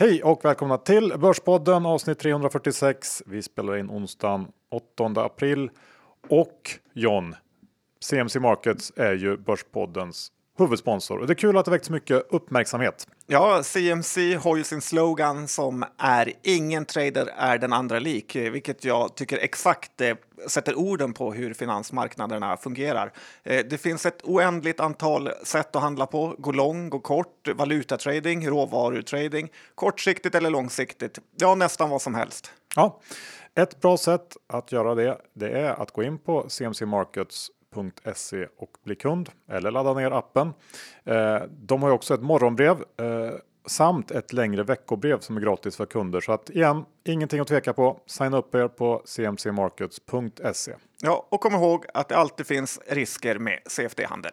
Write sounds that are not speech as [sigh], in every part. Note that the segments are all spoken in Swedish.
Hej och välkomna till Börspodden avsnitt 346. Vi spelar in onsdagen 8 april och John, CMC Markets är ju Börspoddens huvudsponsor och det är kul att det väckt mycket uppmärksamhet. Ja, CMC har ju sin slogan som är ingen trader är den andra lik, vilket jag tycker exakt eh, sätter orden på hur finansmarknaderna fungerar. Eh, det finns ett oändligt antal sätt att handla på. Gå lång, gå kort, valutatrading, råvarutrading, kortsiktigt eller långsiktigt. Ja, nästan vad som helst. Ja, ett bra sätt att göra det, det är att gå in på CMC Markets Se och bli kund eller ladda ner appen. Eh, de har också ett morgonbrev eh, samt ett längre veckobrev som är gratis för kunder. Så att igen, ingenting att tveka på. Signa upp er på cmcmarkets.se. Ja, och kom ihåg att det alltid finns risker med CFD-handel.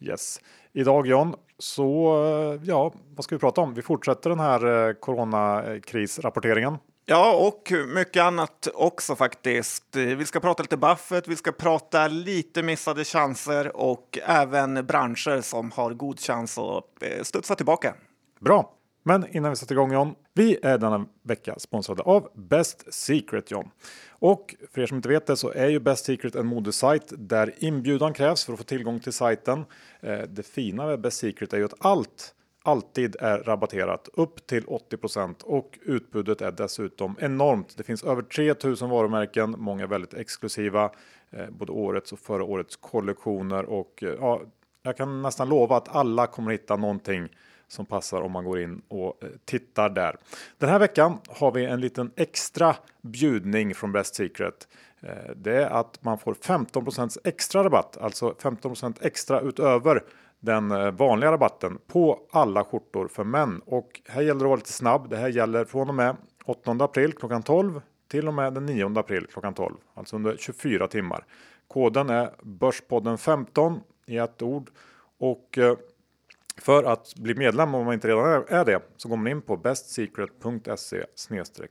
Yes. Idag John, så eh, ja, vad ska vi prata om? Vi fortsätter den här coronakrisrapporteringen. Ja, och mycket annat också faktiskt. Vi ska prata lite Buffett, vi ska prata lite missade chanser och även branscher som har god chans att eh, studsa tillbaka. Bra, men innan vi sätter igång John. Vi är denna vecka sponsrade av Best Secret John. Och för er som inte vet det så är ju Best Secret en modesajt där inbjudan krävs för att få tillgång till sajten. Eh, det fina med Best Secret är ju att allt alltid är rabatterat upp till 80 och utbudet är dessutom enormt. Det finns över 3000 varumärken, många väldigt exklusiva, eh, både årets och förra årets kollektioner och eh, ja, jag kan nästan lova att alla kommer hitta någonting som passar om man går in och eh, tittar där. Den här veckan har vi en liten extra bjudning från Best Secret. Eh, det är att man får 15% extra rabatt, alltså 15% extra utöver den eh, vanliga rabatten på alla skjortor för män. Och här gäller det att vara lite snabb. Det här gäller från och med 8 april klockan 12 till och med den 9 april klockan 12. Alltså under 24 timmar. Koden är Börspodden 15 i ett ord. Och eh, för att bli medlem om man inte redan är det så går man in på bestsecret.se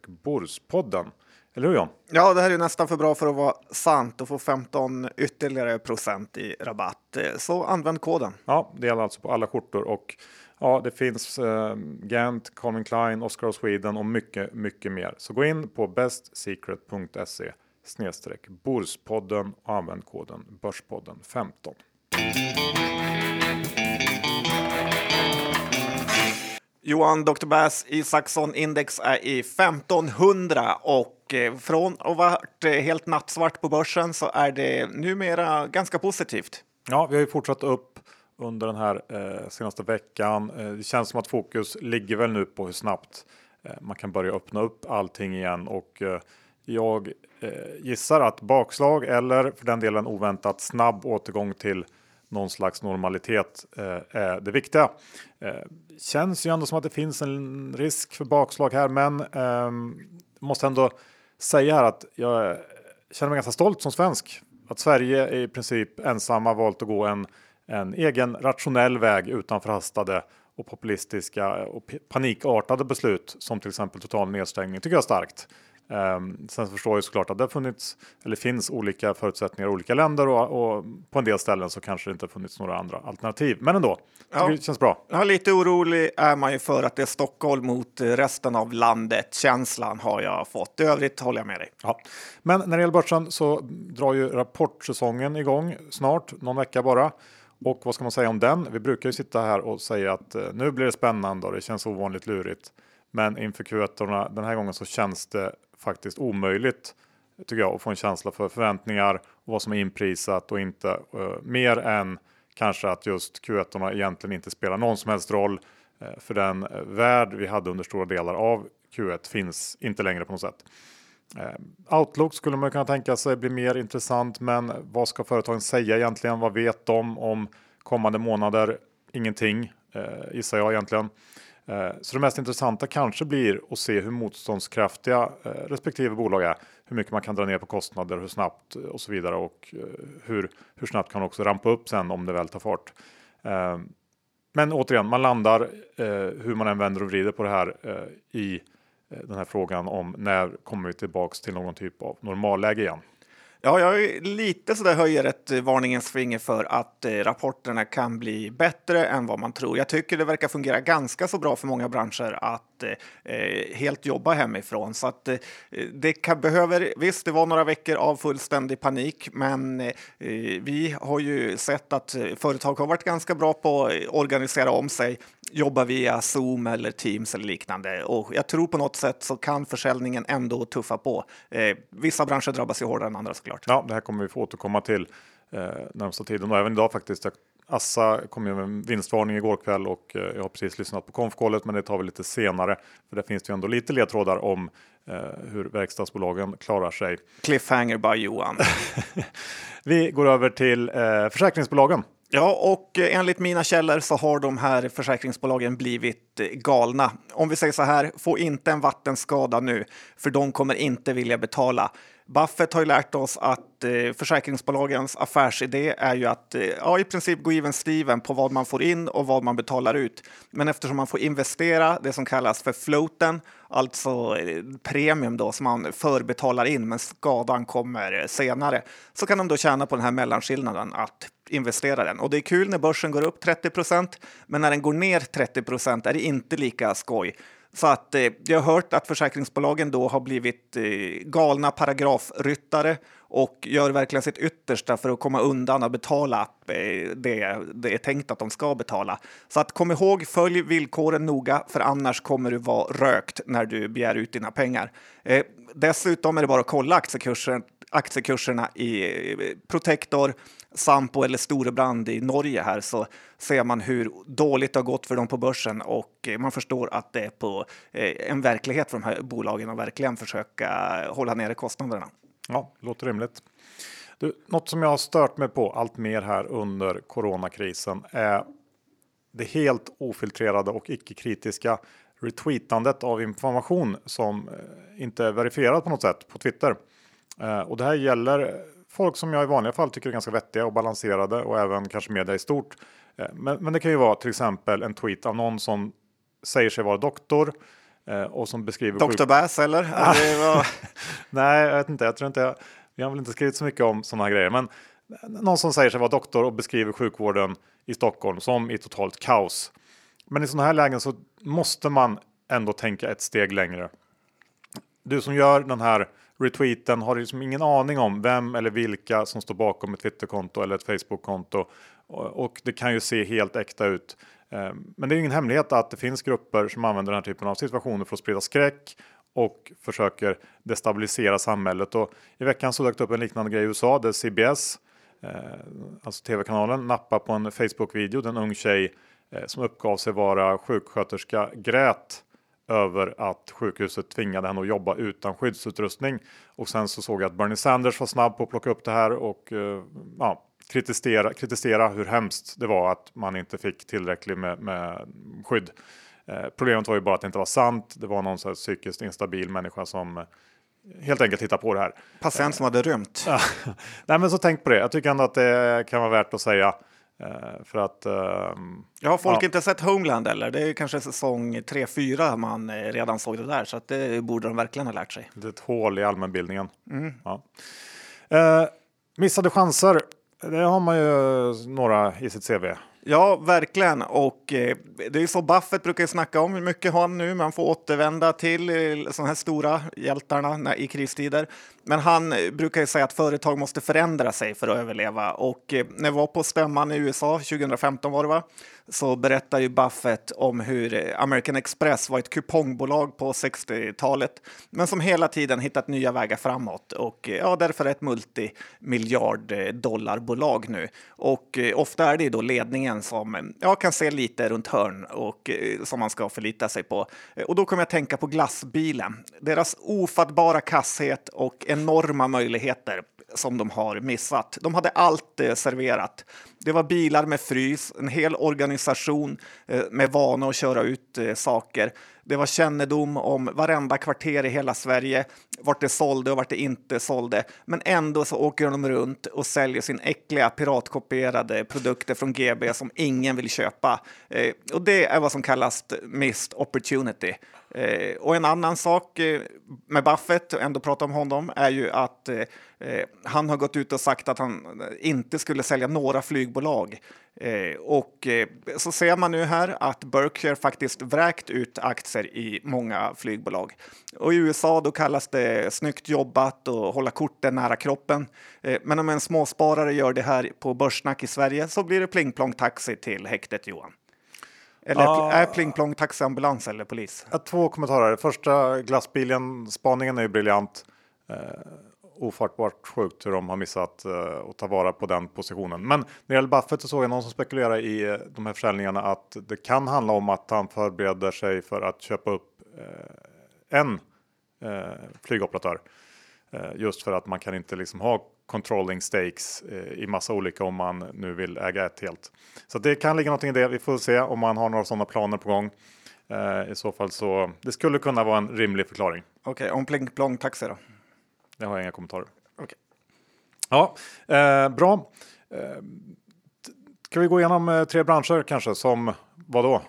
Borspodden. Eller hur John? Ja, det här är nästan för bra för att vara sant och få 15 ytterligare procent i rabatt. Så använd koden. Ja, det gäller alltså på alla skjortor och ja, det finns eh, Gant, Calvin Klein, Oscar of Sweden och mycket, mycket mer. Så gå in på bestsecret.se snedstreck Borspodden och använd koden Börspodden 15. Johan Dr. Bass Isaksson index är i 1500 och eh, från att ha varit eh, helt nattsvart på börsen så är det numera ganska positivt. Ja, vi har ju fortsatt upp under den här eh, senaste veckan. Eh, det känns som att fokus ligger väl nu på hur snabbt eh, man kan börja öppna upp allting igen och eh, jag gissar att bakslag eller för den delen oväntat snabb återgång till någon slags normalitet eh, är det viktiga. Eh, känns ju ändå som att det finns en risk för bakslag här, men eh, måste ändå säga här att jag känner mig ganska stolt som svensk. Att Sverige i princip ensamma valt att gå en, en egen rationell väg utan förhastade och populistiska och panikartade beslut som till exempel total nedstängning tycker jag är starkt. Um, sen förstår jag såklart att det funnits eller finns olika förutsättningar i olika länder och, och, på en del ställen så kanske det inte funnits några andra alternativ. Men ändå, ja. det känns bra. Ja, lite orolig är man ju för att det är Stockholm mot resten av landet. Känslan har jag fått. I övrigt håller jag med dig. Ja. Men när det gäller börsen så drar ju rapportsäsongen igång snart, någon vecka bara. Och vad ska man säga om den? Vi brukar ju sitta här och säga att eh, nu blir det spännande och det känns ovanligt lurigt. Men inför Q1 den här gången så känns det faktiskt omöjligt tycker jag att få en känsla för förväntningar och vad som är inprisat och inte eh, mer än kanske att just Q1 egentligen inte spelar någon som helst roll eh, för den eh, värld vi hade under stora delar av Q1 finns inte längre på något sätt. Outlook skulle man kunna tänka sig blir mer intressant, men vad ska företagen säga egentligen? Vad vet de om kommande månader? Ingenting gissar jag egentligen. Eh, så det mest intressanta kanske blir att se hur motståndskraftiga eh, respektive bolag är. Hur mycket man kan dra ner på kostnader, hur snabbt eh, och så vidare och hur, hur snabbt kan också rampa upp sen om det väl tar fart. Men återigen, man landar hur man än vänder och vrider på det här i den här frågan om när kommer vi tillbaks till någon typ av normalläge igen. Ja, jag är lite sådär höjer ett varningens finger för att eh, rapporterna kan bli bättre än vad man tror. Jag tycker det verkar fungera ganska så bra för många branscher att att eh, eh, helt jobba hemifrån. Så att eh, det kan, behöver, visst, det var några veckor av fullständig panik, men vi har ju sett att företag har varit ganska bra på att organisera om sig, jobba via Zoom eller Teams eller liknande. Och jag tror på något sätt så kan försäljningen ändå tuffa på. Eh, vissa branscher drabbas ju hårdare än andra såklart. Ja, det här kommer vi få återkomma till eh, närmsta tiden och även idag faktiskt. Assa kom ju med en vinstvarning igår kväll och eh, jag har precis lyssnat på konfkålet men det tar vi lite senare. För där finns det ju ändå lite ledtrådar om eh, hur verkstadsbolagen klarar sig. Cliffhanger by Johan. [laughs] vi går över till eh, försäkringsbolagen. Ja, och enligt mina källor så har de här försäkringsbolagen blivit galna. Om vi säger så här, få inte en vattenskada nu, för de kommer inte vilja betala. Buffett har ju lärt oss att eh, försäkringsbolagens affärsidé är ju att eh, ja, i princip gå even Steven på vad man får in och vad man betalar ut. Men eftersom man får investera det som kallas för floaten, alltså eh, premium då som man förbetalar in men skadan kommer senare, så kan de då tjäna på den här mellanskillnaden att investera den. Och det är kul när börsen går upp 30 procent, men när den går ner 30 procent är det inte lika skoj. Så att eh, jag har hört att försäkringsbolagen då har blivit eh, galna paragrafryttare och gör verkligen sitt yttersta för att komma undan och betala eh, det det är tänkt att de ska betala. Så att kom ihåg, följ villkoren noga, för annars kommer du vara rökt när du begär ut dina pengar. Eh, dessutom är det bara att kolla aktiekursen, aktiekurserna i Protector, Sampo eller Storebrand i Norge här så ser man hur dåligt det har gått för dem på börsen och man förstår att det är på eh, en verklighet för de här bolagen att verkligen försöka hålla nere kostnaderna. Ja, låter rimligt. Du, något som jag har stört mig på allt mer här under coronakrisen är det helt ofiltrerade och icke kritiska retweetandet av information som eh, inte är verifierad på något sätt på Twitter. Eh, och det här gäller folk som jag i vanliga fall tycker är ganska vettiga och balanserade och även kanske media i stort. Eh, men, men det kan ju vara till exempel en tweet av någon som säger sig vara doktor eh, och som beskriver... Dr. Bass eller? [laughs] var... Nej, jag vet inte. Jag tror inte jag... Vi har väl inte skrivit så mycket om sådana här grejer, men någon som säger sig vara doktor och beskriver sjukvården i Stockholm som i totalt kaos. Men i sådana här lägen så måste man ändå tänka ett steg längre. Du som gör den här retweeten har liksom ingen aning om vem eller vilka som står bakom ett Twitterkonto eller ett Facebookkonto och det kan ju se helt äkta ut. Eh, men det är ingen hemlighet att det finns grupper som använder den här typen av situationer för att sprida skräck och försöker destabilisera samhället. Och I veckan så dök det upp en liknande grej i USA där CBS, eh, alltså tv-kanalen, nappar på en Facebook-video där en ung tjej eh, som uppgav sig vara sjuksköterska grät över att sjukhuset tvingade henne att jobba utan skyddsutrustning. Och sen så såg jag att Bernie Sanders var snabb på att plocka upp det här och uh, ja, kritisera, kritisera hur hemskt det var att man inte fick tillräckligt med, med skydd. Uh, problemet var ju bara att det inte var sant. Det var någon så här psykiskt instabil människa som uh, helt enkelt hittade på det här. Patient som hade rymt. [laughs] Nej, men så tänk på det. Jag tycker ändå att det kan vara värt att säga. Uh, för att... Uh, ja, har folk ja. inte sett Homeland eller? Det är kanske säsong 3-4 man eh, redan såg det där, så att det borde de verkligen ha lärt sig. Det är ett hål i allmänbildningen. Mm. Ja. Uh, missade chanser, det har man ju några i sitt CV. Ja, verkligen. Och eh, det är så Buffett brukar snacka om hur mycket han nu man får återvända till eh, sådana här stora hjältarna när, i kristider. Men han eh, brukar ju säga att företag måste förändra sig för att överleva. Och eh, när vi var på stämman i USA 2015 var det va? så berättar ju Buffett om hur eh, American Express var ett kupongbolag på 60-talet men som hela tiden hittat nya vägar framåt och eh, ja, därför är ett multimiljarddollarbolag nu. Och eh, ofta är det då ledningen som jag kan se lite runt hörn och eh, som man ska förlita sig på. Och då kommer jag att tänka på glassbilen. Deras ofattbara kasshet och enorma möjligheter som de har missat. De hade allt eh, serverat. Det var bilar med frys, en hel organisation eh, med vana att köra ut saker. Det var kännedom om varenda kvarter i hela Sverige, vart det sålde och vart det inte sålde. Men ändå så åker de runt och säljer sin äckliga piratkopierade produkter från GB som ingen vill köpa. Eh, och det är vad som kallas missed opportunity. Eh, och en annan sak eh, med Buffett, och ändå prata om honom, är ju att eh, eh han har gått ut och sagt att han inte skulle sälja några flygbolag. Eh, och eh, så ser man nu här att Berkshire faktiskt vräkt ut aktier i många flygbolag. Och i USA då kallas det snyggt jobbat och hålla korten nära kroppen. men om en småsparare gör det här på Börssnack i Sverige så blir det pling plong taxi till häktet Johan. Eller ah. är Pling Plong taxiambulans eller polis? Två kommentarer. Första glassbilen, spaningen är ju briljant. Ofattbart sjukt hur de har missat eh, att ta vara på den positionen. Men när det gäller Buffett så såg jag någon som spekulerar i eh, de här försäljningarna att det kan handla om att han förbereder sig för att köpa upp eh, en eh, flygoperatör. Eh, just för att man kan inte liksom ha controlling stakes eh, i massa olika om man nu vill äga ett helt. Så det kan ligga någonting i det. Vi får se om man har några sådana planer på gång. I så fall så det skulle kunna vara en rimlig förklaring. Okej, okay, om Pling Plong Taxi då? Det har jag inga kommentarer. Okay. Ja, eh, bra. Eh, ska vi gå igenom eh, tre branscher kanske som vad då?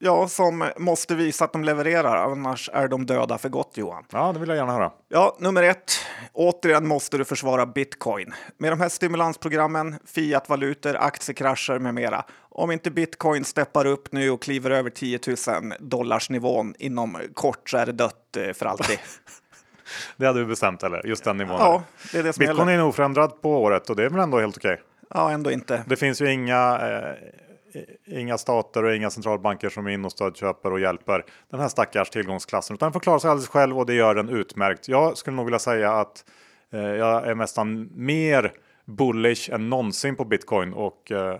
Ja, som måste visa att de levererar, annars är de döda för gott Johan. Ja, det vill jag gärna höra. Ja, nummer ett. Återigen måste du försvara bitcoin. Med de här stimulansprogrammen, fiatvalutor, aktiekrascher med mera. Om inte bitcoin steppar upp nu och kliver över 10 000 dollars nivån inom kort så är det dött eh, för alltid. [laughs] det hade du bestämt eller? Just den nivån? Ja, det är det som Bitcoin gäller. är oförändrad på året och det är väl ändå helt okej? Okay? Ja, ändå inte. Det finns ju inga eh, inga stater och inga centralbanker som är in och stödköper och hjälper den här stackars tillgångsklassen. Utan den får klara sig alldeles själv och det gör den utmärkt. Jag skulle nog vilja säga att eh, jag är nästan mer bullish än någonsin på bitcoin och eh,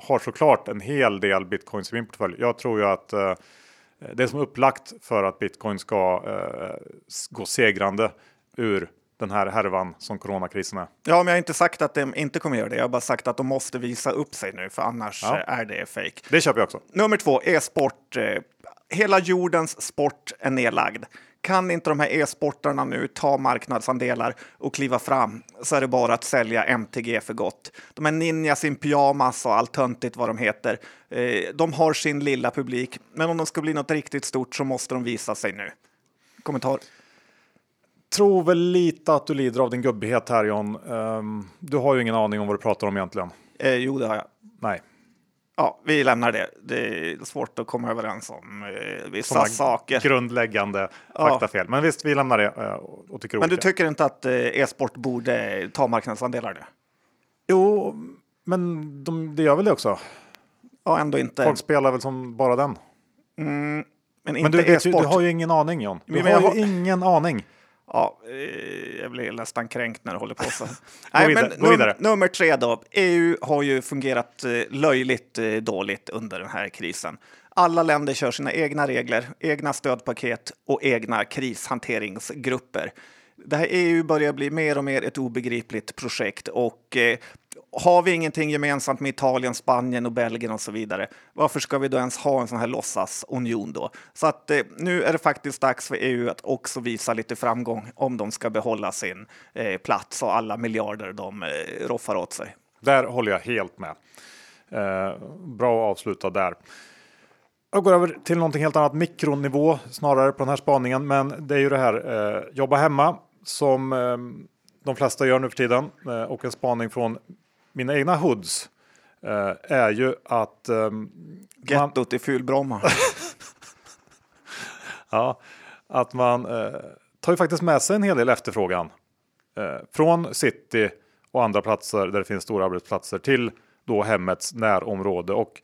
har såklart en hel del bitcoins i min portfölj. Jag tror ju att eh, det är som upplagt för att bitcoin ska eh, gå segrande ur den här härvan som coronakrisen är. Ja, men jag har inte sagt att de inte kommer göra det. Jag har bara sagt att de måste visa upp sig nu, för annars ja. är det fake. Det köper jag också. Nummer två, e-sport. Eh, hela jordens sport är nedlagd. Kan inte de här e-sportarna nu ta marknadsandelar och kliva fram så är det bara att sälja MTG för gott. De här ninjas in pyjamas och allt töntigt vad de heter. Eh, de har sin lilla publik, men om de ska bli något riktigt stort så måste de visa sig nu. Kommentar? tror väl lite att du lider av din gubbighet här John. Um, du har ju ingen aning om vad du pratar om egentligen. Eh, jo, det har jag. Nej. Ja, vi lämnar det. Det är svårt att komma överens om eh, vissa Såna saker. Grundläggande ja. faktafel. Men visst, vi lämnar det eh, och tycker Men olika. du tycker inte att eh, e-sport borde ta marknadsandelar nu? Jo, men de, det gör väl det också? Ja, ändå inte. Folk spelar väl som bara den. Mm, men inte men du, du, du, har ju ingen aning John. Du men har har... ingen aning. Ja, eh, jag blir nästan kränkt när det håller på så. [laughs] Nej, men num nummer tre då. EU har ju fungerat eh, löjligt eh, dåligt under den här krisen. Alla länder kör sina egna regler, egna stödpaket och egna krishanteringsgrupper. Det här EU börjar bli mer och mer ett obegripligt projekt och eh, har vi ingenting gemensamt med Italien, Spanien och Belgien och så vidare, varför ska vi då ens ha en sån här låtsasunion då? Så att eh, nu är det faktiskt dags för EU att också visa lite framgång om de ska behålla sin eh, plats och alla miljarder de eh, roffar åt sig. Där håller jag helt med. Eh, bra att avsluta där. Jag går över till någonting helt annat, mikronivå snarare på den här spaningen, men det är ju det här eh, jobba hemma som eh, de flesta gör nu för tiden eh, och en spaning från mina egna hoods eh, är ju att... Eh, Gettot i Fulbromma. [laughs] ja, att man eh, tar ju faktiskt med sig en hel del efterfrågan från city och andra platser där det finns stora arbetsplatser till då hemmets närområde. Och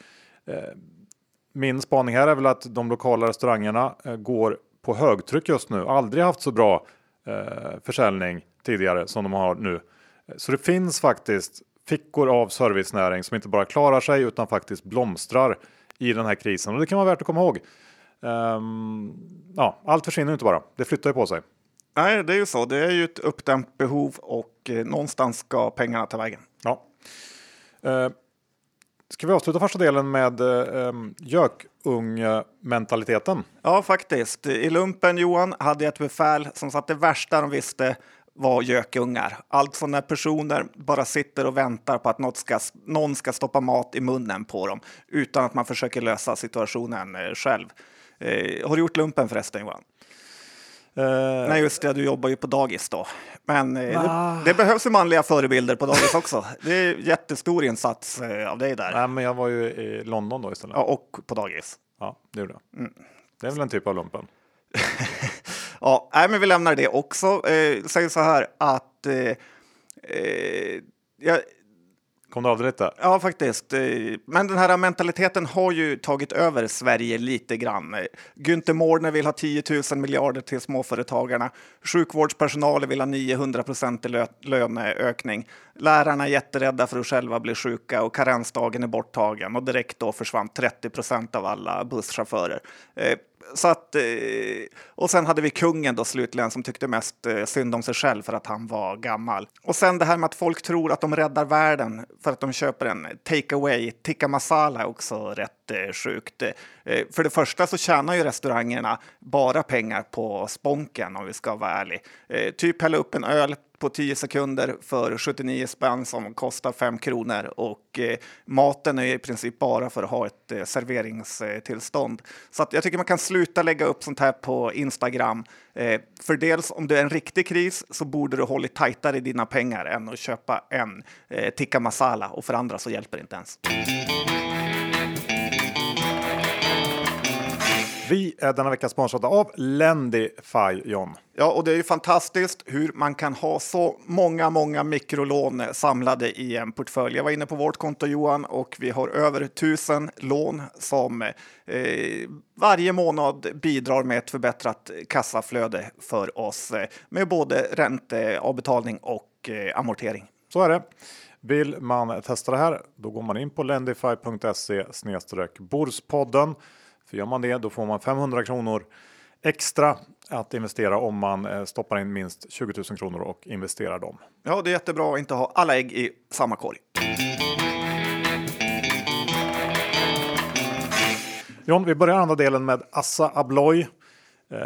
min spaning här är väl att de lokala restaurangerna går på högtryck just nu. Aldrig haft så bra eh, försäljning tidigare som de har nu. Så det finns faktiskt fickor av servicenäring som inte bara klarar sig utan faktiskt blomstrar i den här krisen. Och det kan vara värt att komma ihåg. Um, ja, allt försvinner inte bara, det flyttar ju på sig. Nej, det är ju så. Det är ju ett uppdämt behov och eh, någonstans ska pengarna ta vägen. Ja. Uh, ska vi avsluta första delen med eh, gökung-mentaliteten? Ja, faktiskt. I lumpen, Johan, hade jag ett befäl som satt det värsta de visste var gökungar. Alltså när personer bara sitter och väntar på att något ska, någon ska stoppa mat i munnen på dem utan att man försöker lösa situationen eh, själv. Eh, har du gjort lumpen förresten Johan? Eh, Nej just det, du jobbar ju på dagis då. Men eh, Ah. det, det behövs ju manliga förebilder på dagis också. Det är jättestor insats eh, av dig där. nej, men jag var ju i London då istället. Ja, Ja, och på dagis. det gjorde jag. Mm. Det är väl en typ av lumpen. [laughs] Ja, nej, men vi lämnar det också. Eh, säger så här att eh, eh, jag, Kom du av det lite? Ja, faktiskt. Eh, men den här mentaliteten har ju tagit över Sverige lite grann. Günther Mårder vill ha 10 000 miljarder till småföretagarna. Sjukvårdspersonalen vill ha 900 procent i lö löneökning. Lärarna är jätterädda för att själva bli sjuka och karensdagen är borttagen och direkt då försvann 30 procent av alla busschaufförer. Eh, så att, eh, och sen hade vi kungen då slutligen som tyckte mest eh, synd om sig själv för att han var gammal. Och sen det här med att folk tror att de räddar världen för att de köper en take away. Tikka masala är också rätt eh, sjukt. För det första så tjänar ju restaurangerna bara pengar på sponken om vi ska vara ärlig. Typ hälla upp en öl på 10 sekunder för 79 spänn som kostar 5 kronor och eh, maten är i princip bara för att ha ett eh, serveringstillstånd. Så att jag tycker man kan sluta lägga upp sånt här på Instagram. Eh, för dels om det är en riktig kris så borde du hålla tajtare i dina pengar än att köpa en eh, tikka masala och för andra så hjälper det inte ens. Vi är denna vecka sponsrade av Lendify, John. Ja, och det är ju fantastiskt hur man kan ha så många, många mikrolån samlade i en portfölj. Jag var inne på vårt konto Johan och vi har över tusen lån som eh, varje månad bidrar med ett förbättrat kassaflöde för oss eh, med både ränteavbetalning och eh, amortering. Så är det. Vill man testa det här, då går man in på lendify.se Borspodden. För gör man det, då får man 500 kronor extra att investera om man eh, stoppar in minst 20 000 kronor och investerar dem. Ja, det är jättebra att inte ha alla ägg i samma korg. John, vi börjar andra delen med Assa Abloy. Eh,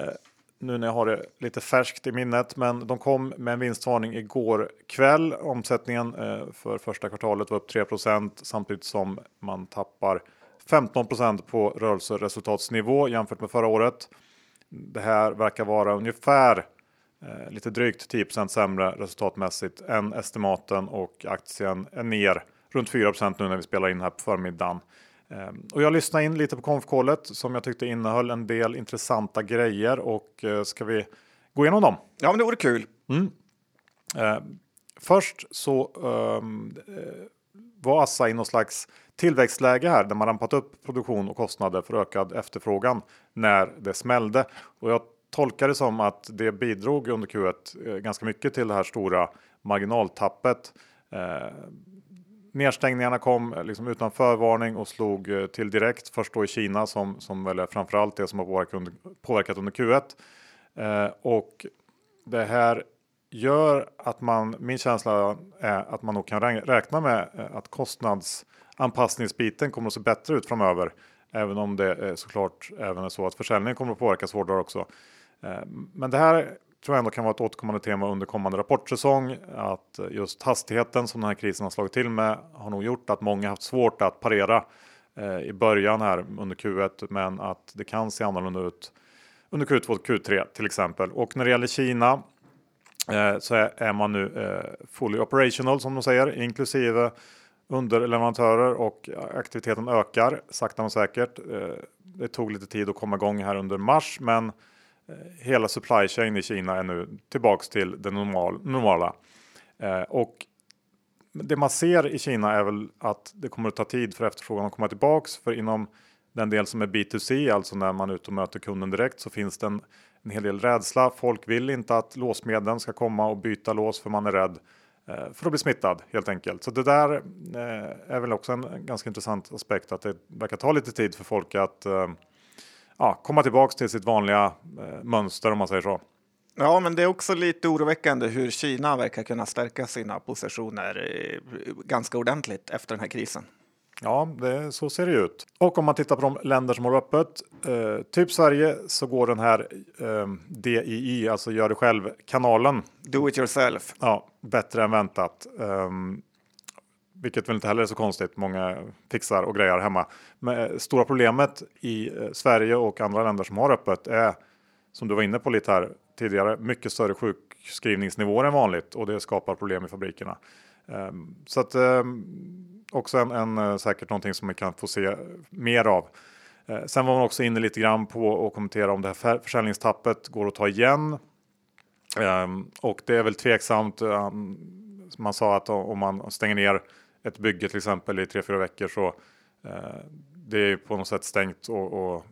nu när jag har det lite färskt i minnet, men de kom med en vinstvarning igår kväll. Omsättningen eh, för första kvartalet var upp 3% samtidigt som man tappar 15% på rörelseresultatsnivå jämfört med förra året. Det här verkar vara ungefär eh, lite drygt 10% sämre resultatmässigt än estimaten och aktien är ner runt 4% nu när vi spelar in här på förmiddagen. Eh, och jag lyssnade in lite på konfkålet som jag tyckte innehöll en del intressanta grejer och eh, ska vi gå igenom dem? Ja, men det vore kul. Eh, först så ehm, eh, var Assa i någon slags tillväxtläge här där man rampat upp produktion och kostnader för ökad efterfrågan när det smällde. Och jag tolkar det som att det bidrog under Q1 eh, ganska mycket till det här stora marginaltappet. Eh, Nedstängningarna kom eh, liksom utan förvarning och slog eh, till direkt. Först då i Kina som, som väl är framförallt det som har påverkat under, påverkat under Q1. Eh, och det här gör att man, min känsla är att man nog kan räkna med eh, att kostnadsanpassningsbiten kommer att se bättre ut framöver. Även om det är såklart även är så att försäljningen kommer att påverkas hårdare också. Eh, men det här tror jag ändå kan vara ett återkommande tema under kommande rapportsäsong. Att just hastigheten som den här krisen har slagit till med har nog gjort att många haft svårt att parera i början här under Q1. Men att det kan se annorlunda ut under Q2 och Q3 till exempel. Och när det gäller Kina Eh, så är, man nu eh, fully operational som de säger, inklusive underleverantörer och aktiviteten ökar sakta men säkert. Eh, det tog lite tid att komma igång här under mars, men hela supply chain i Kina är nu tillbaks till det normala. Och det man ser i Kina är väl att det kommer att ta tid för efterfrågan att komma tillbaks. För inom den del som är B2C, alltså när man är ute och möter kunden direkt, så finns det en, en hel del rädsla. Folk vill inte att låsmedlen ska komma och byta lås för man är rädd eh, för att bli smittad helt enkelt. Så det där eh, är väl också en ganska intressant aspekt att det verkar ta lite tid för folk att eh, ja, komma tillbaks till sitt vanliga mönster om man säger så. Ja, men det är också lite oroväckande hur Kina verkar kunna stärka sina positioner ganska ordentligt efter den här krisen. Ja, det, så ser det ut. Och om man tittar på de länder som har öppet, eh, typ Sverige, så går den här eh, DIY, alltså gör det själv kanalen, Do it yourself. ja, bättre än väntat. Ehm, vilket väl inte heller är så konstigt. Många fixar och grejar hemma. Men stora problemet i Sverige och andra länder som har öppet är som du var inne på lite här tidigare, mycket större sjukskrivningsnivåer än vanligt och det skapar problem i fabrikerna. Ehm, så att ehm, också en, en, eh, säkert någonting som vi kan få se eh, mer av. Eh, sen var man också inne lite grann på att kommentera om det här försäljningstappet går att ta igen. Ehm, och det är väl tveksamt. Ehm, man sa att om man stänger ner ett bygge till exempel i tre fyra veckor så eh, det är på något sätt stängt och, och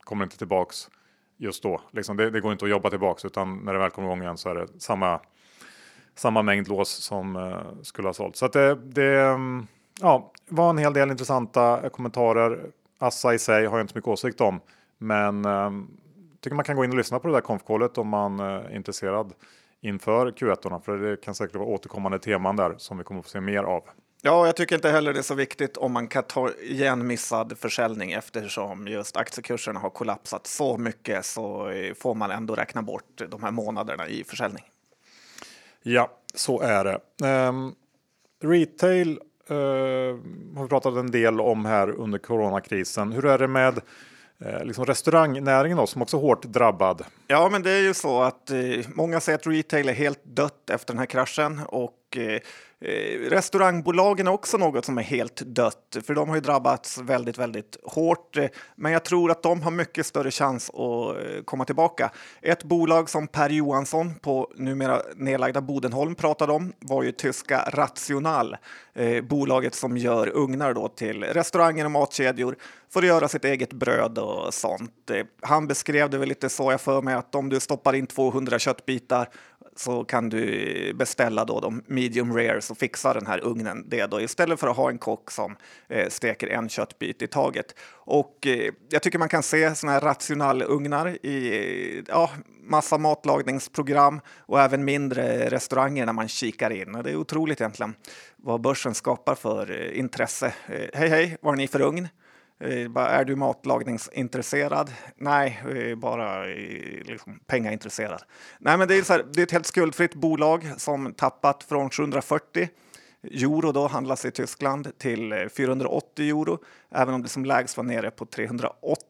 kommer inte tillbaks just då. Liksom det, det, går inte att jobba tillbaks utan när det väl kommer igång igen så är det samma, samma mängd lås som skulle ha sålt. Så att det, det ehm, ja, var en hel del intressanta kommentarer. Assa i sig har jag inte så mycket åsikt om, men um, tycker man kan gå in och lyssna på det där konfkålet om man uh, är intresserad inför Q1. För det kan säkert vara återkommande teman där som vi kommer att få se mer av. Ja, jag tycker inte heller det är så viktigt om man kan ta igen missad försäljning eftersom just aktiekurserna har kollapsat så mycket så får man ändå räkna bort de här månaderna i försäljning. Ja, så är det. Um, retail eh, har vi pratat en del om här under coronakrisen. Hur är det med eh, liksom restaurangnäringen då, som också är hårt drabbad? Ja, men det är ju så att eh, många säger att retail är helt dött efter den här kraschen och Eh, Eh, restaurangbolagen är också något som är helt dött, för de har ju drabbats väldigt, väldigt hårt. Men jag tror att de har mycket större chans att eh, komma tillbaka. Ett bolag som Per Johansson på numera nedlagda Bodenholm pratade om var ju tyska Rational, eh, bolaget som gör ugnar då till restauranger och matkedjor för att göra sitt eget bröd och sånt. Eh, han beskrev det väl lite så jag för mig att om du stoppar in 200 köttbitar så kan du beställa då de medium rares och fixa den här ugnen det då istället för att ha en kock som eh, steker en köttbit i taget. Och eh, jag tycker man kan se såna här rationalugnar i ja, massa matlagningsprogram och även mindre restauranger när man kikar in. Det är otroligt egentligen vad börsen skapar för eh, intresse. Eh, hej hej, vad har ni för ugn? Eh, är du matlagningsintresserad? Nej, eh, bara eh, liksom pengaintresserad. Nej, men det är, så här, det är ett helt skuldfritt bolag som tappat från 740 euro då handlas i Tyskland till 480 euro, även om det som lägst var nere på 380.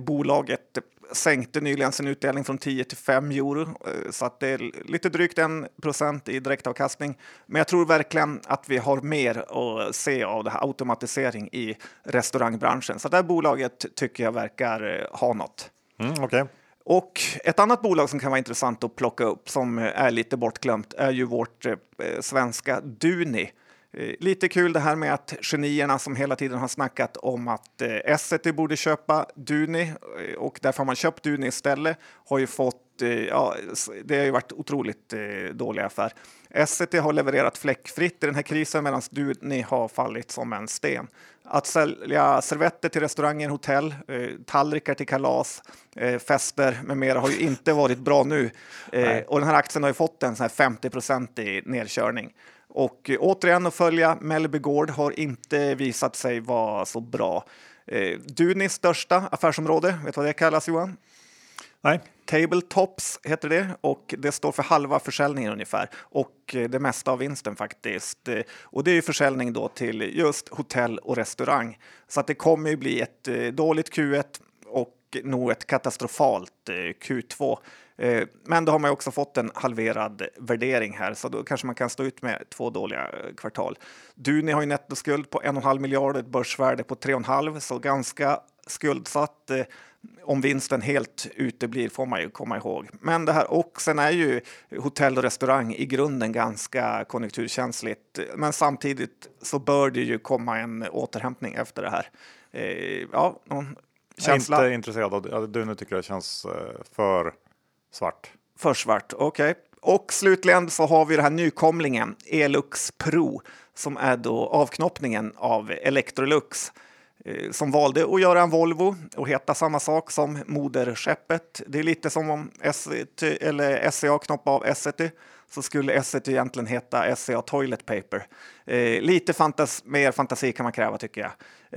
Bolaget sänkte nyligen sin utdelning från 10 till 5 euro, eh, så att det är lite drygt 1 procent i direktavkastning. Men jag tror verkligen att vi har mer att se av det här automatisering i restaurangbranschen. Så det här bolaget tycker jag verkar eh, ha något. Mm, okay. Och ett annat bolag som kan vara intressant att plocka upp som är lite bortglömt är ju vårt eh, svenska Duni lite kul det här med att genierna som hela tiden har snackat om att eh, Essity borde köpa Duni eh, och därför har man köpt Duni istället har ju fått Ja, det har ju varit otroligt dålig affär. Essity har levererat fläckfritt i den här krisen medan Duni har fallit som en sten. Att sälja servetter till restauranger, hotell, tallrikar till kalas, fester med mera har ju inte varit bra nu. Och den här aktien har ju fått en sån här 50% i nedkörning. Och eh, återigen att följa Mellby Gård har inte visat sig vara så bra. Eh, Dunis största affärsområde, vet du vad det kallas Johan? Nej. Tabletops heter det och det står för halva försäljningen ungefär och eh, det mesta av vinsten faktiskt. Och det är försäljning då till just hotell och restaurang. Så att det kommer ju bli ett dåligt Q1 och nog ett katastrofalt Q2. Eh, men då har man också fått en halverad värdering här, så då kanske man kan stå ut med två dåliga eh, kvartal. Duni har ju nettoskuld på 1,5 miljarder, ett börsvärde på 3,5, så ganska skuldsatt. Eh, om vinsten helt uteblir får man ju komma ihåg. Men det här och sen är ju hotell och restaurang i grunden ganska konjunkturkänsligt. Men samtidigt så bör det ju komma en återhämtning efter det här. ja, någon känsla? Jag är inte intresserad av det. Duni tycker jag känns för Svart. För svart, okej. Okay. Och slutligen så har vi den här nykomlingen Elux Pro som är då avknoppningen av Electrolux eh, som valde att göra en Volvo och heta samma sak som moderskeppet. Det är lite som om SCA, eller SCA knoppade av Essity så skulle Essity egentligen heta SCA Toilet Paper. Eh, lite fantas mer fantasi kan man kräva tycker jag.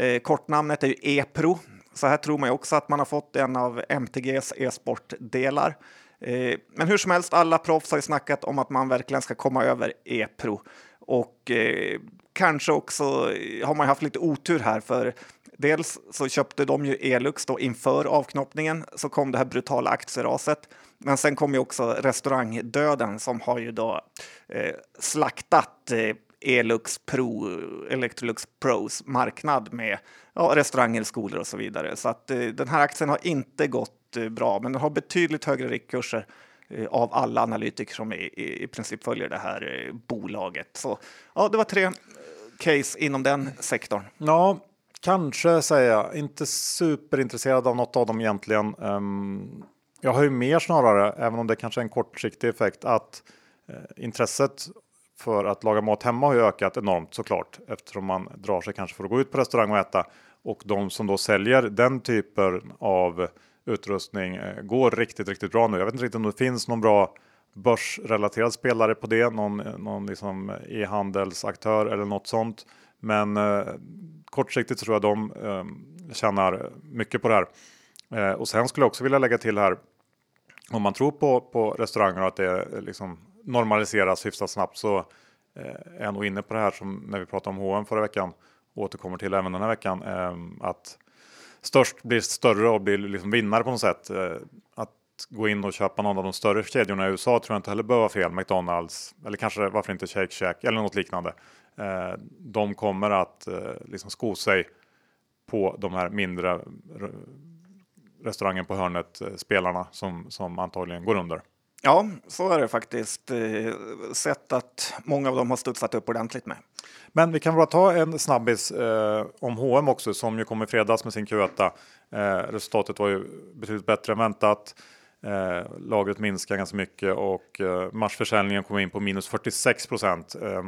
Eh, kortnamnet är ju E-Pro. Så här tror man ju också att man har fått en av MTGs e-sportdelar. Eh, men hur som helst, alla proffs har ju snackat om att man verkligen ska komma över E-pro. och eh, kanske också eh, har man haft lite otur här för dels så köpte de ju Elux då inför avknoppningen så kom det här brutala aktieraset. Men sen kom ju också restaurangdöden som har ju då eh, slaktat eh, Elux Pro, Electrolux Pros marknad med ja, restauranger, skolor och så vidare. Så att eh, den här aktien har inte gått Eh, bra, men den har betydligt högre riktkurser eh, av alla analytiker som i, i, princip följer det här eh, bolaget. Så ja, det var tre case inom den sektorn. Ja, kanske säger jag. Inte superintresserad av något av dem egentligen. Ehm, jag har ju mer snarare, även om det kanske är en kortsiktig effekt, att intresset för att laga mat hemma har ju ökat enormt såklart eftersom man drar sig kanske för att gå ut på restaurang och äta. Och de som då säljer den typen av utrustning eh, går riktigt, riktigt bra nu. Jag vet inte riktigt om det finns någon bra börsrelaterad spelare på det, någon, eh, någon liksom e-handelsaktör eller något sånt. Men eh, kortsiktigt så tror jag de eh, tjänar mycket på det här. Eh, och sen skulle jag också vilja lägga till här om man tror på, på restauranger och att det eh, liksom normaliseras hyfsat snabbt så eh, är jag nog inne på det här som när vi pratade om H&M förra veckan återkommer till även den här veckan. Eh, att störst blir större och blir liksom vinnare på något sätt. Eh, att gå in och köpa någon av de större kedjorna i USA tror jag inte heller behöver vara fel. McDonalds eller kanske varför inte Shake Shack eller något liknande. Eh, de kommer att eh, liksom sko sig på de här mindre restaurangen på hörnet spelarna som, som antagligen går under. Ja, så är det faktiskt. Eh, Sett att många av dem har studsat upp ordentligt med. Men vi kan bara ta en snabbis eh, om H&M också som ju kom i fredags med sin Q1. Eh, resultatet var ju betydligt bättre än väntat. Eh, lagret minskar ganska mycket och eh, marsförsäljningen kom in på minus 46 procent. Eh,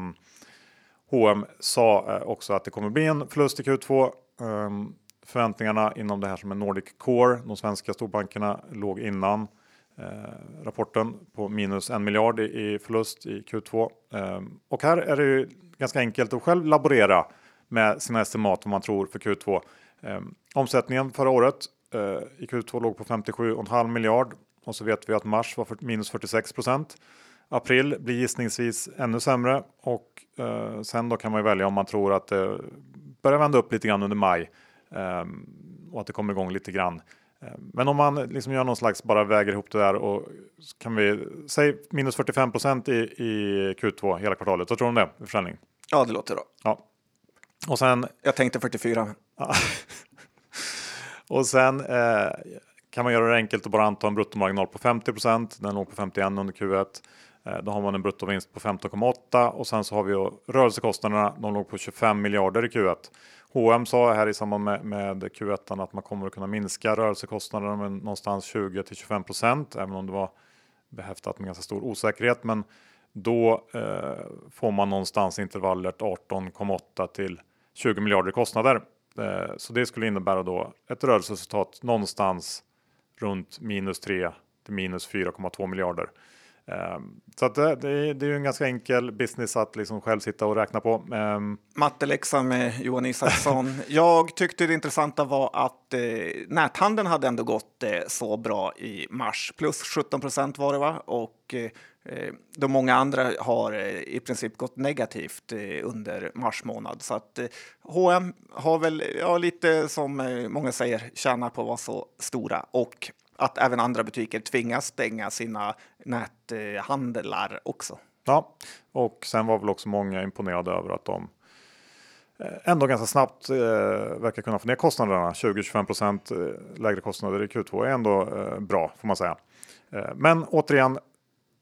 H&M sa eh, också att det kommer bli en förlust i Q2. Ehm, förväntningarna inom det här som är Nordic Core, de svenska storbankerna, låg innan eh, Eh, rapporten på minus en miljard i, förlust i Q2. Eh, och här är det ju ganska enkelt att själv laborera med sina estimat vad man tror för Q2. Eh, omsättningen förra året i Q2 låg på 57,5 miljard och så vet vi att mars var för, minus 46 procent. April blir gissningsvis ännu sämre och sen då kan man ju välja om man tror att det börjar vända upp lite grann under maj och att det kommer igång lite grann. Ehm, men om man liksom gör någon slags, bara väger ihop det där och kan vi säga minus 45 procent i, i Q2 hela kvartalet. Vad tror du om det i försäljning? Ja, det låter bra. Ja. Och sen. Jag tänkte 44. [laughs] och sen eh, kan man göra det enkelt och bara anta en bruttomarginal på 50 procent. Den låg på 51 under Q1. Eh, då har man en bruttovinst på 15,8 och sen så har vi rörelsekostnaderna. De låg på 25 miljarder i Q1 H&M sa här i samband med, med Q1 att man kommer att kunna minska rörelsekostnaderna med någonstans 20 till 25 procent, även om det var behäftat med ganska stor osäkerhet. Men då eh, får man någonstans intervallet 18,8 till 20 miljarder i kostnader. Eh, så det skulle innebära då ett rörelseresultat någonstans runt minus 3 till minus 4,2 miljarder. Ehm, så att eh, det, det, det är ju en ganska enkel business att liksom själv sitta och räkna på. Ehm, Matteläxa med Johan Isaksson. [laughs] Jag tyckte det intressanta var att eh, näthandeln hade ändå gått eh, så bra i mars. Plus 17 procent var det va? Och eh, eh de många andra har eh, i princip gått negativt eh, under mars månad. Så att H&M har väl, ja, lite som många säger, tjänar på att vara så stora. Och att även andra butiker tvingas stänga sina näthandlar också. Ja, och sen var väl också många imponerade över att de eh, ändå ganska snabbt eh, verkar kunna få ner kostnaderna. 20-25 procent eh, lägre kostnader i Q2 är ändå eh, bra får man säga. Eh, men återigen,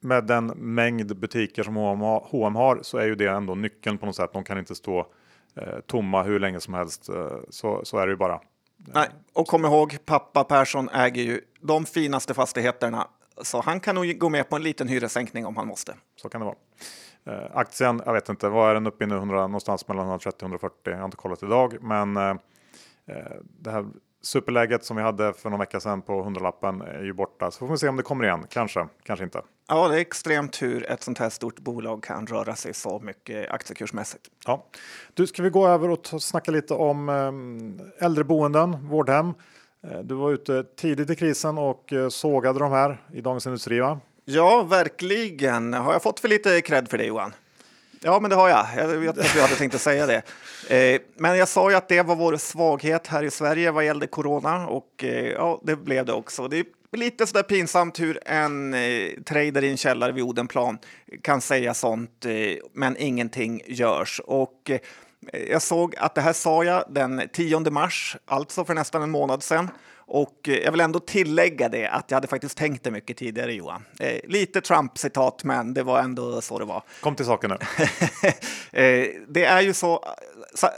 med den mängd butiker som H&M har så är ju det ändå nyckeln på något sätt. De kan inte stå eh, tomma hur länge som helst. Eh, så, så är det ju bara. Nej, och kom ihåg, pappa Persson äger ju de finaste fastigheterna. Så han kan nog gå med på en liten hyressänkning om han måste. Så kan det vara. Eh, aktien, jag vet inte, vad är den uppe i nu? 100, någonstans mellan 130 och 140. Jag har inte kollat idag, men eh, eh, det här superläget som vi hade för någon vecka sedan på 100-lappen är ju borta. Så får vi se om det kommer igen. Kanske, kanske inte. Ja, det är extremt hur ett sånt här stort bolag kan röra sig så mycket aktiekursmässigt. Ja. Du, ska vi gå över och snacka lite om eh, äldreboenden, vårdhem. Eh, du var ute tidigt i krisen och eh, sågade de här i Dagens Industri, va? Ja, verkligen. Har jag fått för lite cred för det, Johan? Ja, men det har jag. Jag vet att du hade tänkt att säga det. [laughs] Eh, men jag sa ju att det var vår svaghet här i Sverige vad gällde corona och eh, ja, det blev det också. Det lite sådär pinsamt hur en eh, trader i en källare vid Odenplan kan säga sånt, eh, men ingenting görs. Och eh, jag såg att det här sa jag den 10 mars, alltså för nästan en månad sedan. Och eh, jag vill ändå tillägga det att jag hade faktiskt tänkt det mycket tidigare, Johan. Eh, lite Trump-citat, men det var ändå så det var. Kom till saken nu. [laughs] eh, det är ju så,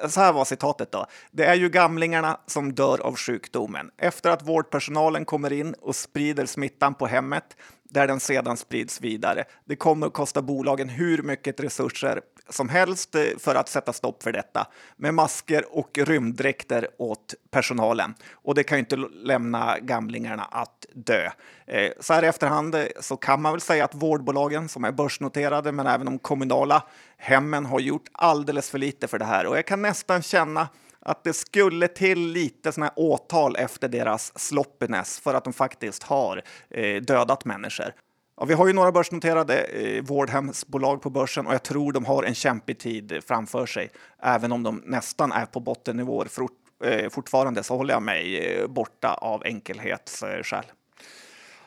så här var citatet då. Det är ju gamlingarna som dör av sjukdomen. Efter att vårdpersonalen kommer in och sprider smittan på hemmet där den sedan sprids vidare. Det kommer att kosta bolagen hur mycket resurser som helst eh, för att sätta stopp för detta med masker och rymddräkter åt personalen. Och det kan ju inte lämna gamlingarna att dö. Eh, så här i efterhand eh, så kan man väl säga att vårdbolagen som är börsnoterade, men även de kommunala hemmen har gjort alldeles för lite för det här. Och jag kan nästan känna att det skulle till lite såna här åtal efter deras sloppiness för att de faktiskt har eh, dödat människor. Ja, vi har ju några börsnoterade eh, vårdhemsbolag på börsen och jag tror de har en kämpig tid framför sig. Även om de nästan är på bottennivåer fort, eh, fortfarande så håller jag mig eh, borta av enkelhetsskäl.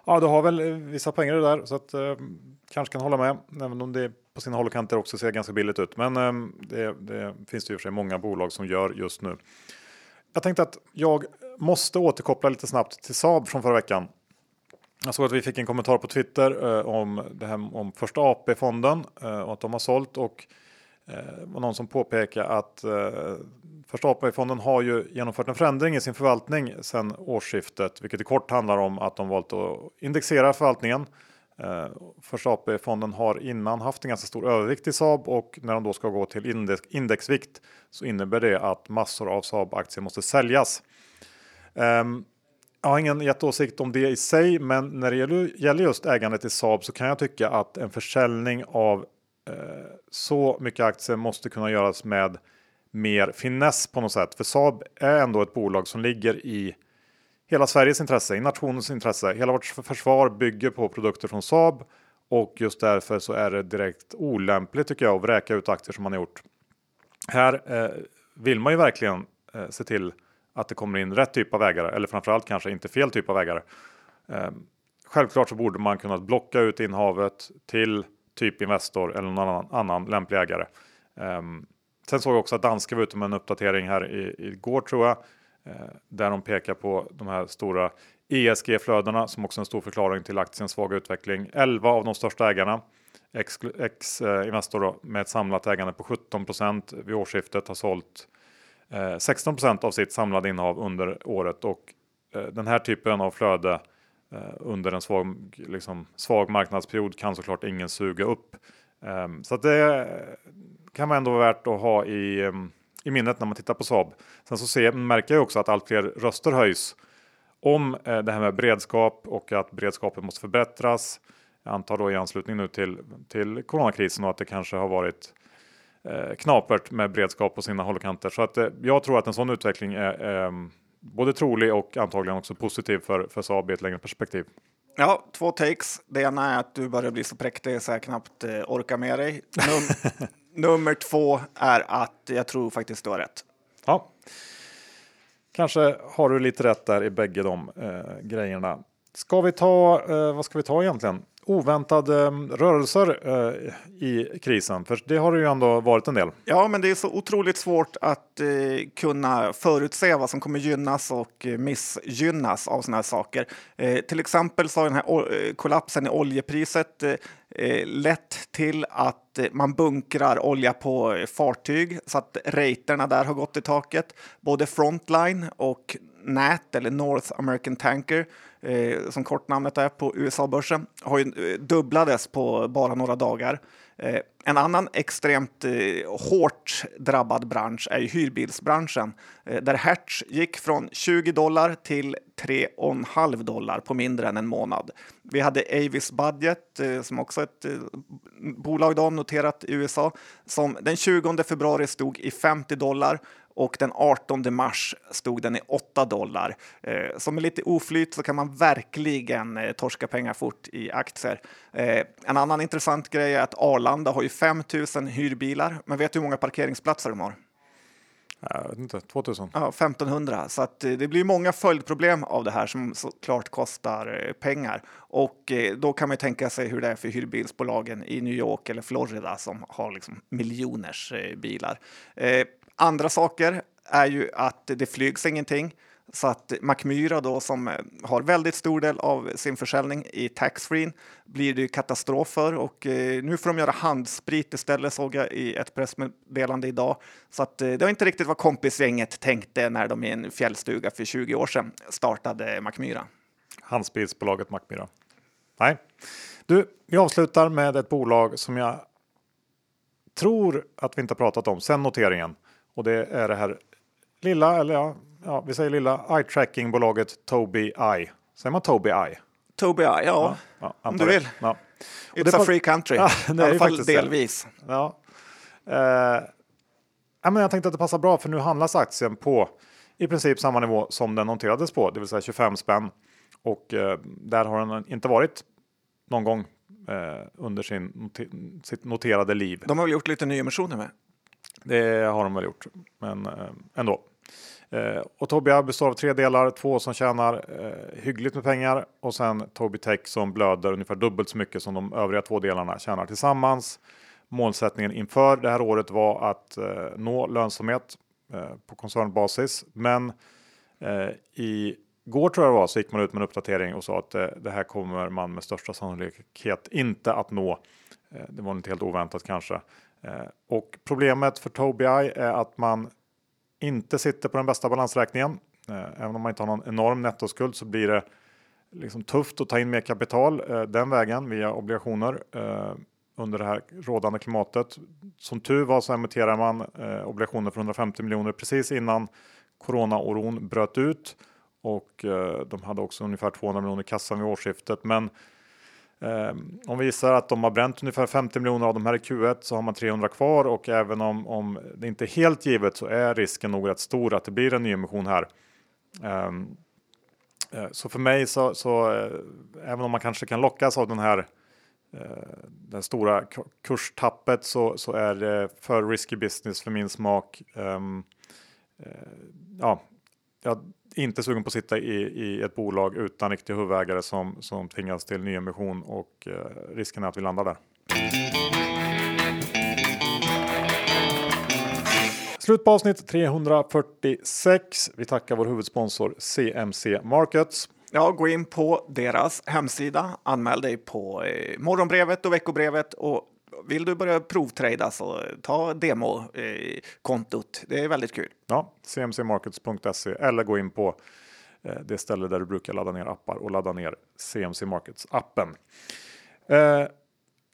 Ja, du har väl eh, vissa poänger där så att eh, kanske kan hålla med, även om det på sina håll och kanter också ser ganska billigt ut. Men ehm, det, det, finns det ju för sig många bolag som gör just nu. Jag tänkte att jag måste återkoppla lite snabbt till Saab från förra veckan jag såg att vi fick en kommentar på Twitter eh, om det här om första AP-fonden eh, och att de har sålt och eh, var någon som påpekade att eh, första AP-fonden har ju genomfört en förändring i sin förvaltning sedan årsskiftet, vilket i kort handlar om att de valt att indexera förvaltningen. Eh, första AP-fonden har innan haft en ganska stor övervikt i Saab och när de då ska gå till index, indexvikt så innebär det att massor av Saab-aktier måste säljas. Um, jag har ingen jätteåsikt om det i sig, men när det gäller just ägandet i Saab så kan jag tycka att en försäljning av eh, så mycket aktier måste kunna göras med mer finess på något sätt. För Saab är ändå ett bolag som ligger i hela Sveriges intresse, i nationens intresse. Hela vårt försvar bygger på produkter från Saab och just därför så är det direkt olämpligt tycker jag att vräka ut aktier som man har gjort. Här eh, vill man ju verkligen eh, se till att det kommer in rätt typ av ägare eller framförallt kanske inte fel typ av ägare. Eh, självklart så borde man kunna blocka ut innehavet till typ Investor eller någon annan, annan lämplig ägare. Eh, sen såg jag också att Danske var ute med en uppdatering här i, igår tror jag. Eh, där de pekar på de här stora ESG-flödena som också är en stor förklaring till aktiens svaga utveckling. 11 av de största ägarna X-Investor med ett samlat ägande på 17% vid årsskiftet har sålt eh, 16 av sitt samlade innehav under året och eh, den här typen av flöde eh, under en svag, liksom, svag marknadsperiod kan såklart ingen suga upp. Ehm, så att det kan vara ändå vara värt att ha i, ehm, i minnet när man tittar på Saab. Sen så ser, märker jag också att allt fler röster höjs om det här med beredskap och att beredskapen måste förbättras. Jag antar då i anslutning nu till, till coronakrisen och att det kanske har varit eh, knapert med beredskap på sina håll och kanter. Så att, eh, jag tror att en sån utveckling är eh, både trolig och antagligen också positiv för, för Saab i ett längre perspektiv. Ja, två takes. Det ena är att du börjar bli så präktig så jag knappt eh, orkar med dig. Num [laughs] nummer två är att jag tror faktiskt du har rätt. Ja, kanske har du lite rätt där i bägge de eh, grejerna. Ska vi ta, eh, vad ska vi ta egentligen? Oväntade mm, rörelser eh, i krisen? För det har det ju ändå varit en del. Ja, men det är så otroligt svårt att eh, kunna förutse vad som kommer gynnas och eh, missgynnas av sådana här saker. Eh, till exempel så har den här eh, kollapsen i oljepriset eh, eh lett till att man bunkrar olja på fartyg så att raterna där har gått i taket. Både Frontline och NAT eller North American Tanker eh, som kortnamnet är på USA-börsen, har ju eh, dubblades på bara några dagar. Eh, en annan extremt eh, hårt drabbad bransch är ju hyrbilsbranschen eh, där Hertz gick från 20 dollar till 3,5 dollar på mindre än en månad. Vi hade Avis Budget eh, som också är ett eh, bolag då, noterat i USA som den 20 februari stod i 50 dollar och den 18 mars stod den i 8 dollar. Eh, så med lite oflyt så kan man verkligen eh, torska pengar fort i aktier. Eh, en annan intressant grej är att Arlanda har ju 5 000 hyrbilar, men vet du hur många parkeringsplatser de har? Jag vet inte, 2000? Ja, 1500. Så att det blir många följdproblem av det här som såklart kostar pengar. Och då kan man tänka sig hur det är för hyrbilsbolagen i New York eller Florida som har liksom miljoners bilar. Andra saker är ju att det flygs ingenting. Så att Macmyra då som eh, har väldigt stor del av sin försäljning i taxfree blir det katastrof för och eh, nu får de göra handsprit istället såg jag i ett pressmeddelande idag. Så att eh, det var inte riktigt vad kompisgänget tänkte när de i en fjällstuga för 20 år sedan startade Macmyra. Handspritsbolaget Macmyra. Nej, du, vi avslutar med ett bolag som jag tror att vi inte har pratat om sen noteringen. Och det är det här lilla, eller ja, ja vi säger lilla eye tracking bolaget Tobii Eye. Säger man Tobii Eye? Tobii Eye, ja, ja om du vill. Ja. It's a free country, [laughs] ja, i alla fall delvis. Ja. Eh, ja, men jag tänkte att det passar bra för nu handlas aktien på i princip samma nivå som den noterades på, det vill säga 25 spänn. Och eh, där har den inte varit någon gång eh, under sin noter sitt noterade liv. De har väl gjort lite nyemissioner med? Det har de väl gjort, men eh, ändå. Eh, och Tobia består av tre delar, två som tjänar eh, hyggligt med pengar och sen Tobii Tech som blöder ungefär dubbelt så mycket som de övriga två delarna tjänar tillsammans. Målsättningen inför det här året var att eh, nå lönsamhet eh, på koncernbasis, men eh, i går tror jag det var så gick man ut med en uppdatering och sa att det här kommer man med största sannolikhet inte att nå. Det var inte helt oväntat kanske. Eh, och problemet för Tobii är att man inte sitter på den bästa balansräkningen. Eh, även om man inte har någon enorm nettoskuld så blir det liksom tufft att ta in mer kapital eh, den vägen via obligationer under det här rådande klimatet. Som tur var så emitterar man obligationer för 150 miljoner precis innan coronaoron bröt ut och de hade också ungefär 200 miljoner i kassan vid årsskiftet. Men Ehm, om vi gissar att de har bränt ungefär 50 miljoner av de här i Q1 så har man 300 kvar och även om, om det inte är helt givet så är risken nog rätt stor att det blir en nyemission här. Ehm, eh, så för mig så, så eh, även om man kanske kan lockas av den här det den stora kurstappet så, så är det för risky business för min smak. Um, ja, jag inte sugen på att sitta i, i ett bolag utan riktiga huvudägare som, som tvingas till nyemission och eh, risken är att vi landar där. Slut på avsnitt 346. Vi tackar vår huvudsponsor CMC Markets. Ja, gå in på deras hemsida, anmäl dig på eh, morgonbrevet och veckobrevet och vill du börja provtrada så ta demokontot. Det är väldigt kul. Ja, cmcmarkets.se eller gå in på eh, det ställe där du brukar ladda ner appar och ladda ner CMC Markets appen. Eh,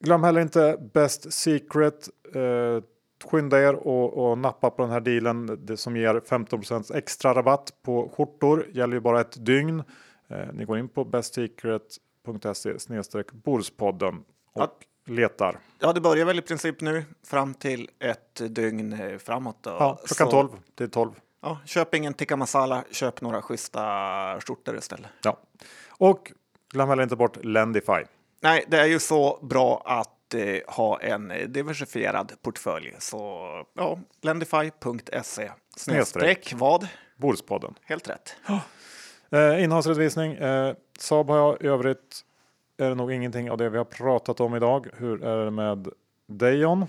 glöm heller inte Best Secret. Eh, skynda er och, och, nappa på den här dealen det som ger 15% extra rabatt på skjortor. Gäller ju bara ett dygn. Eh, ni går in på bestsecret.se Borspodden och ja letar. Ja, det börjar väl i princip nu fram till ett dygn eh, framåt. Då. Ja, klockan Så, 12 till 12. Ja, köp ingen tikka masala, köp några schyssta skjortor istället. Ja, och glöm heller inte bort Lendify. Nej, det är ju så bra att eh, ha en diversifierad portfölj. Så ja, lendify.se snedstreck vad? Bordspodden. Helt rätt. Oh. [gasps] Eh, innehållsredovisning. Eh, Saab har jag i övrigt är det nog ingenting av det vi har pratat om idag. Hur är det med dig John?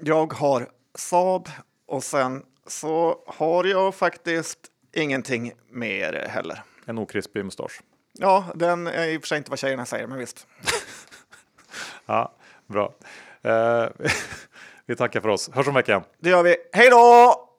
Jag har Saab och sen så har jag faktiskt ingenting mer heller. En okrispig mustasch? Ja, den är i och för sig inte vad tjejerna säger, men visst. [laughs] ja, bra. Eh, [laughs] vi tackar för oss. Hörs om veckan. Det gör vi. Hej då!